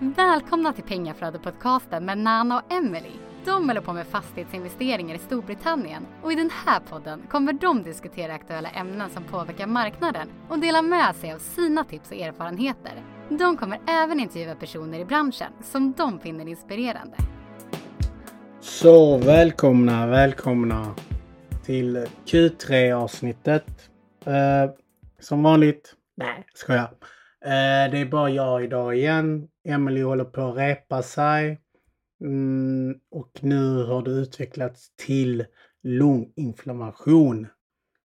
Välkomna till Pengaflödet-podcasten med Nana och Emily. De håller på med fastighetsinvesteringar i Storbritannien och i den här podden kommer de diskutera aktuella ämnen som påverkar marknaden och dela med sig av sina tips och erfarenheter. De kommer även intervjua personer i branschen som de finner inspirerande. Så välkomna, välkomna till Q3 avsnittet. Eh, som vanligt, nej skojar. Eh, det är bara jag idag igen. Emily håller på att repa sig. Mm, och nu har det utvecklats till lunginflammation.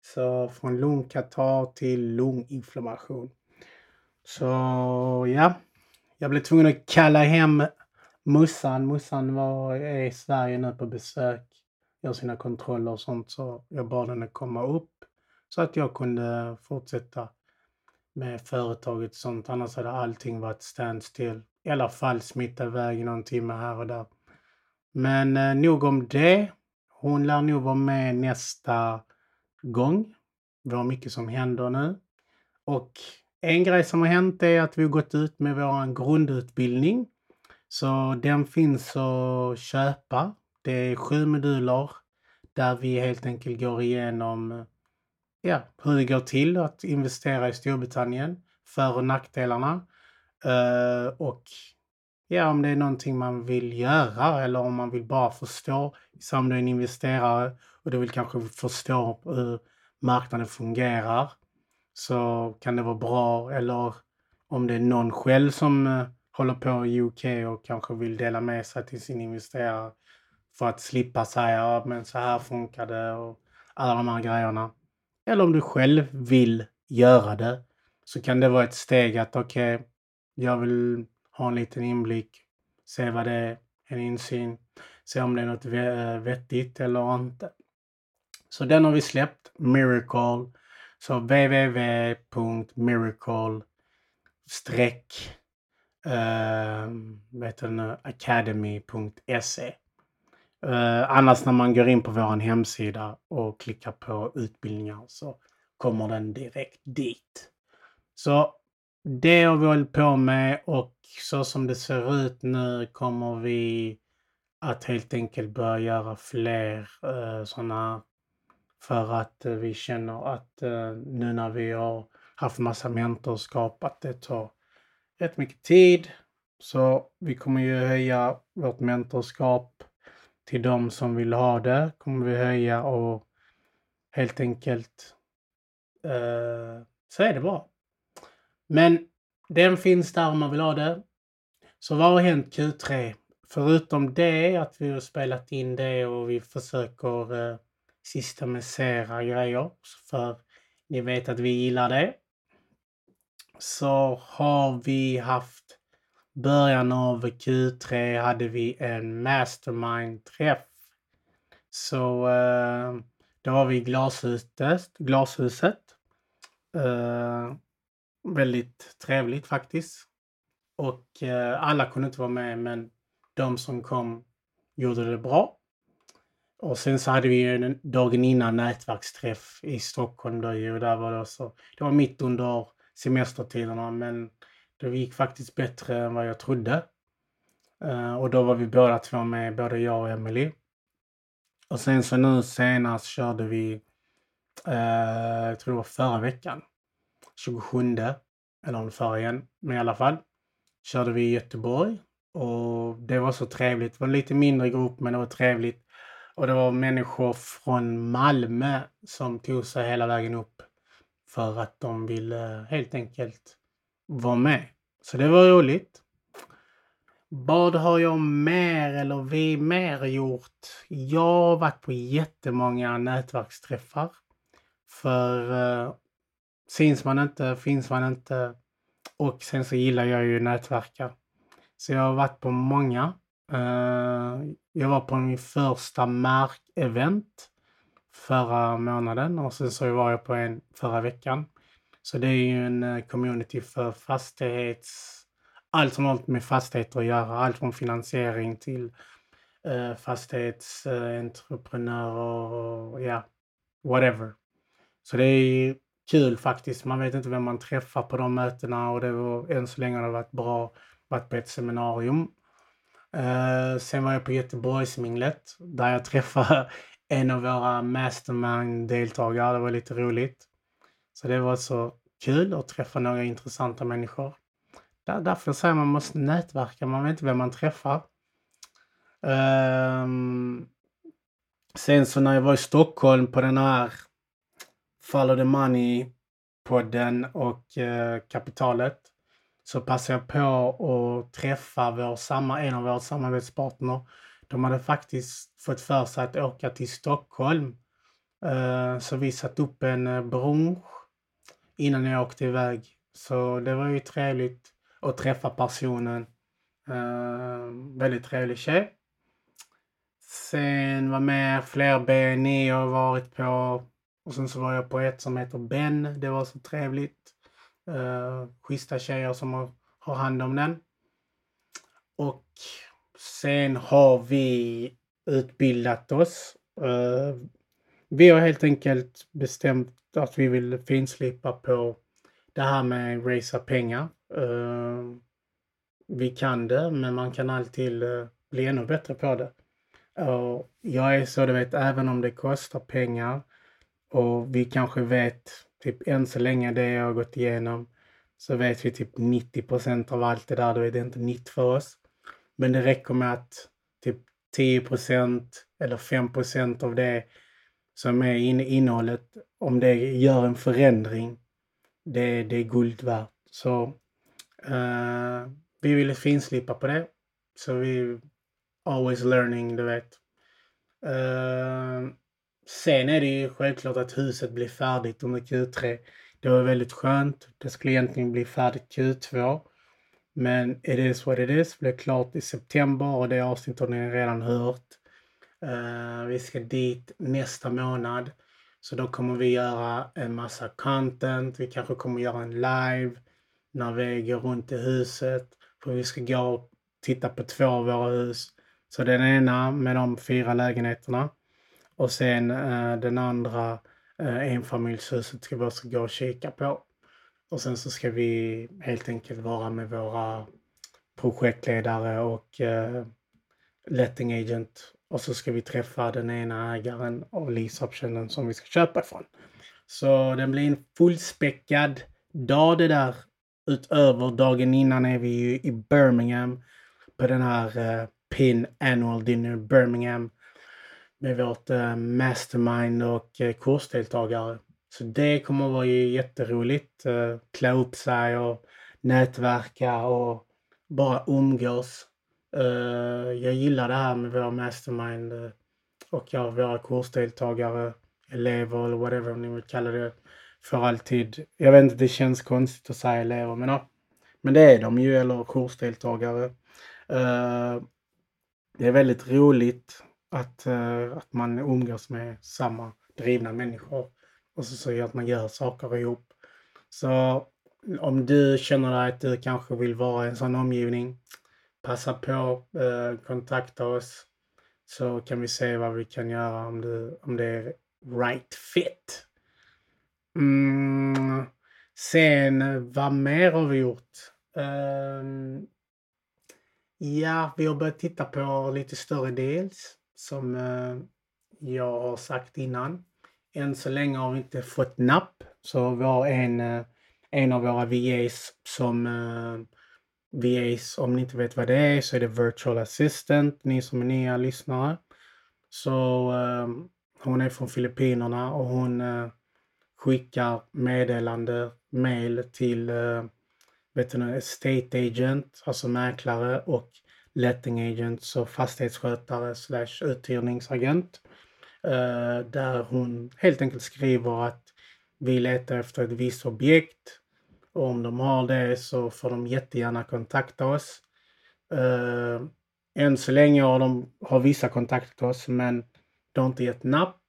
Så från lungkatarr till lunginflammation. Så ja, jag blev tvungen att kalla hem Mussan. Mussan var är i Sverige nu på besök. Gör sina kontroller och sånt. Så jag bad henne komma upp. Så att jag kunde fortsätta med företaget och sånt. Annars hade allting varit standstill. I alla fall smitta iväg någon timme här och där. Men eh, nog om det. Hon lär nog vara med nästa gång. Vi har mycket som händer nu. Och en grej som har hänt är att vi har gått ut med vår grundutbildning. Så den finns att köpa. Det är sju moduler där vi helt enkelt går igenom ja, hur det går till att investera i Storbritannien, för och nackdelarna. Uh, och ja, om det är någonting man vill göra eller om man vill bara förstå som du är en investerare och du vill kanske förstå hur marknaden fungerar så kan det vara bra. Eller om det är någon själv som uh, håller på i UK och kanske vill dela med sig till sin investerare för att slippa säga ja, men så här funkar det och alla de här grejerna. Eller om du själv vill göra det så kan det vara ett steg att okej, okay, jag vill ha en liten inblick, se vad det är, en insyn, se om det är något eh, vettigt eller inte. Så den har vi släppt, Miracle. Så www.miracle streck eh, uh, academy.se Uh, eh, annars när man går in på vår hemsida och klickar på utbildningar så kommer den direkt dit. Så det har vi hållit på med och så som det ser ut nu kommer vi att helt enkelt börja göra fler eh, uh, sådana för att uh, vi känner att uh, nu när vi har haft massa mentorskap att det tar rätt mycket tid. Så vi kommer ju höja vårt mentorskap till de som vill ha det kommer vi höja och helt enkelt eh, så är det bra. Men den finns där om man vill ha det. Så vad har hänt Q3? Förutom det att vi har spelat in det och vi försöker eh, systemisera grejer för ni vet att vi gillar det. Så har vi haft början av Q3 hade vi en mastermind-träff. Så eh, då var vi i glashuset. glashuset. Eh, väldigt trevligt faktiskt. Och eh, alla kunde inte vara med men de som kom gjorde det bra. Och sen så hade vi ju dagen innan nätverksträff i Stockholm då och Där var det, också, det var mitt under semestertiderna men det gick faktiskt bättre än vad jag trodde. Eh, och då var vi båda två med, både jag och Emily. Och sen så nu senast körde vi, eh, jag tror det var förra veckan, 27, eller om förra igen, men i alla fall, körde vi i Göteborg. Och det var så trevligt. Det var en lite mindre grupp, men det var trevligt. Och det var människor från Malmö som tog sig hela vägen upp för att de ville helt enkelt vara med. Så det var roligt. Vad har jag mer eller vi mer gjort? Jag har varit på jättemånga nätverksträffar. För eh, syns man inte, finns man inte. Och sen så gillar jag ju nätverka. Så jag har varit på många. Uh, jag var på min första markevent förra månaden och sen så var jag på en förra veckan. Så det är ju en eh, community för fastighets... Allt som har med fastigheter att göra. Allt från finansiering till eh, uh, fastighetsentreprenörer och ja, whatever. Så det är kul faktiskt. Man vet inte vem man träffar på de mötena och det var, än så länge har det varit bra. varit på ett seminarium. Uh, sen var jag på Göteborgsminglet där jag träffade en av våra mastermind-deltagare. Det var lite roligt. Så det var så kul att träffa några intressanta människor. Där, därför säger man måste nätverka, man vet inte vem man träffar. Um, sen så när jag var i Stockholm på den här Follow the Money-podden och eh, Kapitalet så passade jag på att träffa vår, samma, en av våra samarbetspartner. De hade faktiskt fått för sig att åka till Stockholm. Eh, så vi satte upp en eh, brunch innan jag åkte iväg. Så det var ju trevligt att träffa personen. Eh, väldigt trevlig tjej. Sen var med fler BNI jag varit på. Och sen så var jag på ett som heter Ben. Det var så trevligt. Uh, schyssta tjejer som har, har hand om den. Och sen har vi utbildat oss. Uh, vi har helt enkelt bestämt att vi vill finslipa på det här med att racea pengar. Uh, vi kan det, men man kan alltid uh, bli ännu bättre på det. Uh, jag är så, du vet, även om det kostar pengar och vi kanske vet, typ än så länge det jag har gått igenom, så vet vi typ 90 procent av allt det där, då är det är inte nytt för oss. Men det räcker med att typ 10 procent eller 5 procent av det som är in, innehållet, om det gör en förändring, det, det är guld värt. Så uh, vi ville finslipa på det. Så vi always learning, du vet. Uh, sen är det ju självklart att huset blir färdigt under Q3. Det var väldigt skönt. Det skulle egentligen bli färdigt Q2. Men it is what it is. Blev klart i september och det avsnittet har ni redan hört. Uh, vi ska dit nästa månad. Så då kommer vi göra en massa content. Vi kanske kommer göra en live när vi går runt i huset. För vi ska gå och titta på två av våra hus. Så den ena med de fyra lägenheterna. Och sen eh, den andra eh, enfamiljshuset ska vi också gå och kika på. Och sen så ska vi helt enkelt vara med våra projektledare och eh, letting agent och så ska vi träffa den ena ägaren av leaseoptionen som vi ska köpa ifrån. Så det blir en fullspäckad dag det där. Utöver dagen innan är vi ju i Birmingham på den här eh, PIN Annual Dinner Birmingham med vårt eh, mastermind och eh, kursdeltagare. Så det kommer att vara jätteroligt. Eh, klä upp sig och nätverka och bara umgås. Jag gillar det här med vår mastermind och våra kursdeltagare, elever eller whatever ni vill kalla det för alltid. Jag vet inte, det känns konstigt att säga elever, men ja. Men det är de ju, eller kursdeltagare. Det är väldigt roligt att, eh, att man umgås med samma drivna människor och så, så att man gör saker ihop. Så om du känner dig att du kanske vill vara i en sån omgivning, passa på, eh, kontakta oss så kan vi se vad vi kan göra om det, om det är right fit. Mm. Sen, vad mer har vi gjort? Um, ja, vi har börjat titta på lite större deals som eh, jag har sagt innan. Än så länge har vi inte fått napp, så vi har en, eh, en av våra VAs som eh, VAs, om ni inte vet vad det är, så är det virtual assistant, ni som är nya lyssnare. Så hon är från Filippinerna och hon skickar meddelande, mail till uh, vet du, estate agent, alltså mäklare och letting agent, och fastighetsskötare slash uthyrningsagent. Uh, där hon helt enkelt skriver att vi letar efter ett visst objekt och om de har det så får de jättegärna kontakta oss. Uh, än så länge har de har vissa kontaktat oss men de har inte gett napp.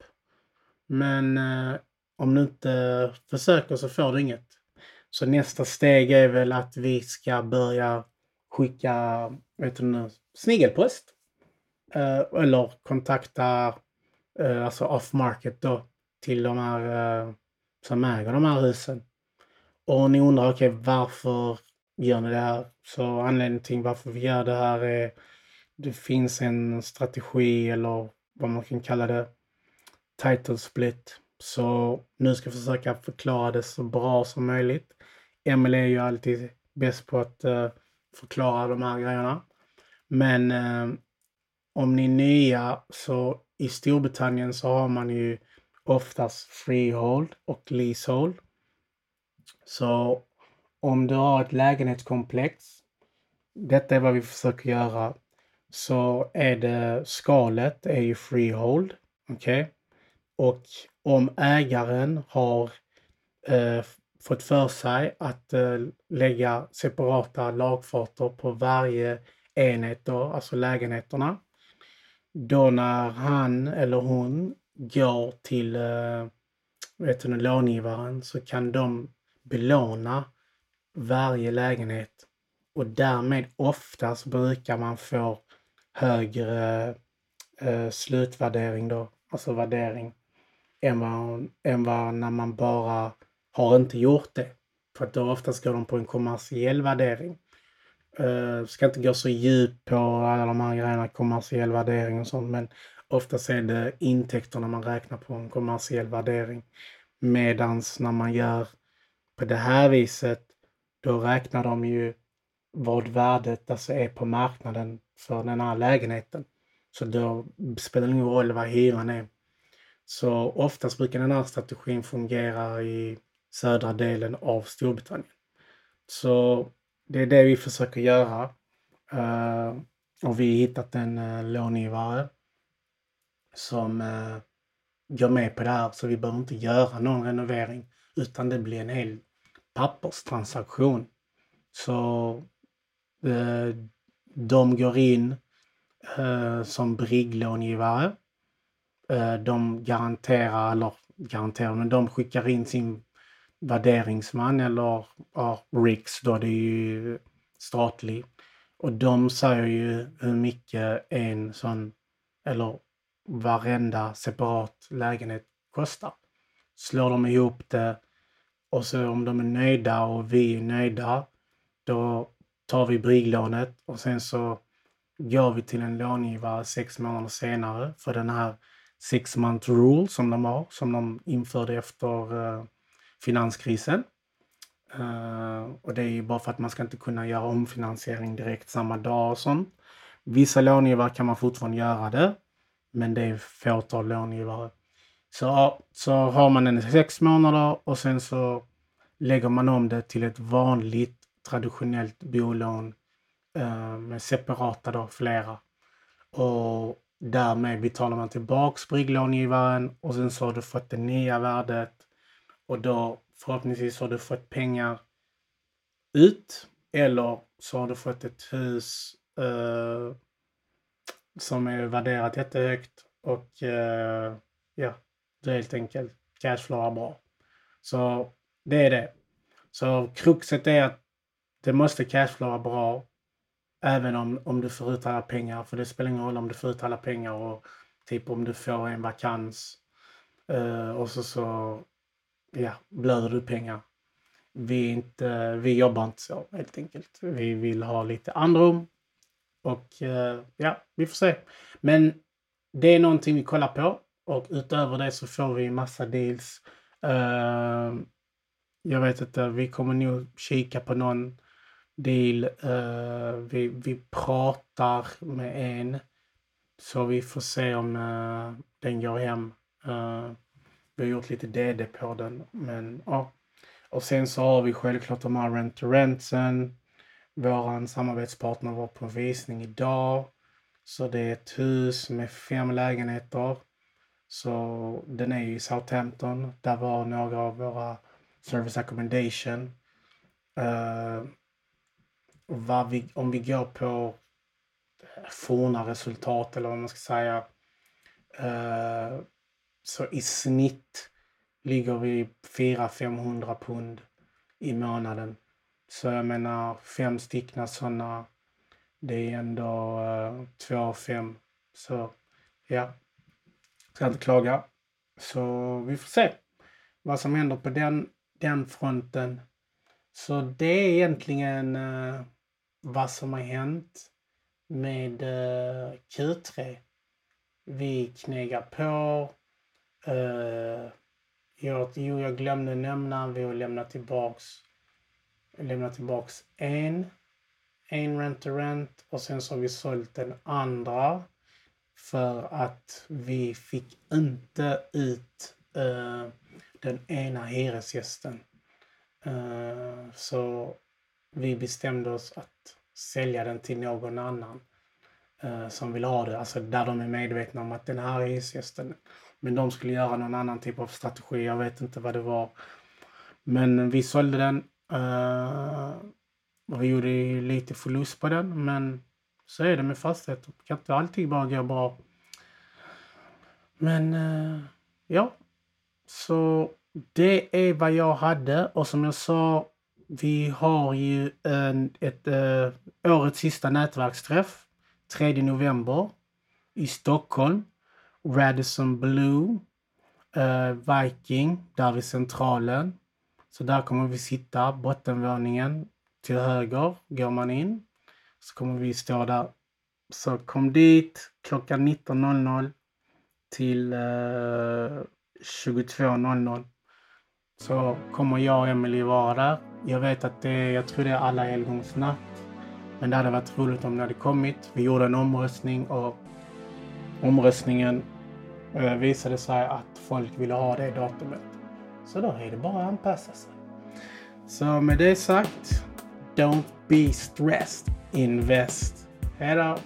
Men uh, om du inte försöker så får du inget. Så nästa steg är väl att vi ska börja skicka vet du snigelpost. Uh, eller kontakta uh, alltså off market då till de här uh, som äger de här husen. Och ni undrar, okej, okay, varför gör ni det här. Så anledningen till varför vi gör det här är det finns en strategi eller vad man kan kalla det, title split. Så nu ska jag försöka förklara det så bra som möjligt. Emelie är ju alltid bäst på att uh, förklara de här grejerna. Men eh, om ni är nya så i Storbritannien så har man ju oftast freehold och leasehold. Så om du har ett lägenhetskomplex, detta är vad vi försöker göra, så är det skalet är ju freehold. Okej? Okay? Och om ägaren har eh, fått för sig att eh, lägga separata lagfarter på varje enhet då, alltså lägenheterna. Då när han eller hon går till eh, vet du, långivaren så kan de belåna varje lägenhet och därmed oftast brukar man få högre eh, slutvärdering då, alltså värdering, än vad, än vad när man bara har inte gjort det. För att då oftast går de på en kommersiell värdering. Uh, ska inte gå så djupt på alla de här grejerna, kommersiell värdering och sånt, men oftast är det intäkterna man räknar på en kommersiell värdering. Medans när man gör på det här viset, då räknar de ju vad värdet alltså är på marknaden för den här lägenheten. Så då spelar det ingen roll vad hyran är. Så oftast brukar den här strategin fungera i södra delen av Storbritannien. Så det är det vi försöker göra. Uh, och vi har hittat en uh, långivare som eh, uh, går med på det här så vi behöver inte göra någon renovering utan det blir en hel papperstransaktion. Så uh, de går in uh, som brigglångivare. de garanterar, eller garanterar, men de skickar in sin värderingsman eller ja, RIX då, det är ju statlig. Och de säger ju hur mycket en sån, eller varenda separat lägenhet kostar. Slår de ihop det och så om de är nöjda och vi är nöjda, då tar vi brygglånet och sen så går vi till en långivare sex månader senare för den här six month rule som de har, som de införde efter uh, finanskrisen. Uh, och det är ju bara för att man ska inte kunna göra omfinansiering direkt samma dag och sånt. Vissa långivare kan man fortfarande göra det, men det är fåtal långivare. Så, så har man den i sex månader och sen så lägger man om det till ett vanligt traditionellt bolån uh, med separata då, flera. Och därmed betalar man tillbaks brygglångivaren och sen så har du fått det nya värdet och då förhoppningsvis har du fått pengar ut eller så har du fått ett hus eh, som är värderat jättehögt och eh, ja, det är helt enkelt cashflowar bra. Så det är det. Så kruxet är att det måste cashflowa bra även om, om du får ut alla pengar. För det spelar ingen roll om du får ut alla pengar och typ om du får en vakans eh, och så, så ja, blöder du pengar. Vi, inte, vi jobbar inte så helt enkelt. Vi vill ha lite andrum. Och eh, ja, vi får se. Men det är någonting vi kollar på. Och utöver det så får vi massa deals. Uh, jag vet inte, vi kommer nog kika på någon deal. Uh, vi, vi pratar med en. Så vi får se om uh, den går hem. Vi har gjort lite DD på den. Men ja. Och sen så har vi självklart de här rent to rentsen. Våran samarbetspartner var på visning idag. Så det är ett hus med fem lägenheter. Så den är ju i Southampton. Där var några av våra service accommodation. Uh, vad vi, om vi går på forna resultat eller vad man ska säga. Uh, så i snitt ligger vi 400-500 pund i månaden. Så jag menar fem stickna sådana, det är ändå eh, två fem. Så ja, ska inte klaga. Så vi får se vad som händer på den, den fronten. Så det är egentligen eh, vad som har hänt med eh, Q3. Vi knegar på. Uh, jag, jo, jag glömde nämna, vi har lämnat tillbaks, lämnat tillbaks en, en rent-to-rent och sen så har vi sålt den andra för att vi fick inte ut uh, den ena hyresgästen. Uh, så vi bestämde oss att sälja den till någon annan uh, som vill ha det. Alltså där de är medvetna om att den här hyresgästen. Men de skulle göra någon annan typ av strategi. Jag vet inte vad det var. Men vi sålde den. Uh, och vi gjorde lite förlust på den. Men så är det med fastigheter. Det kan inte alltid bara gå bra. Men eh, ja, så det är vad jag hade och som jag sa, vi har ju en, ett, uh, årets sista nätverksträff 3 november i Stockholm. Radisson Blue, äh, Viking, där vid Centralen. Så där kommer vi sitta, bottenvåningen till höger går man in. Så kommer vi stå där. Så kom dit klockan 19.00 till eh, äh, 22.00 så kommer jag och Emily vara där. Jag vet att det är, jag tror det är alla helgons natt. Men det hade varit roligt om ni hade kommit. Vi gjorde en omröstning och omröstningen eh, visade sig att folk ville ha det datumet. Så då är det bara att anpassa sig. Så med det sagt, don't be stressed, invest. Hejdå!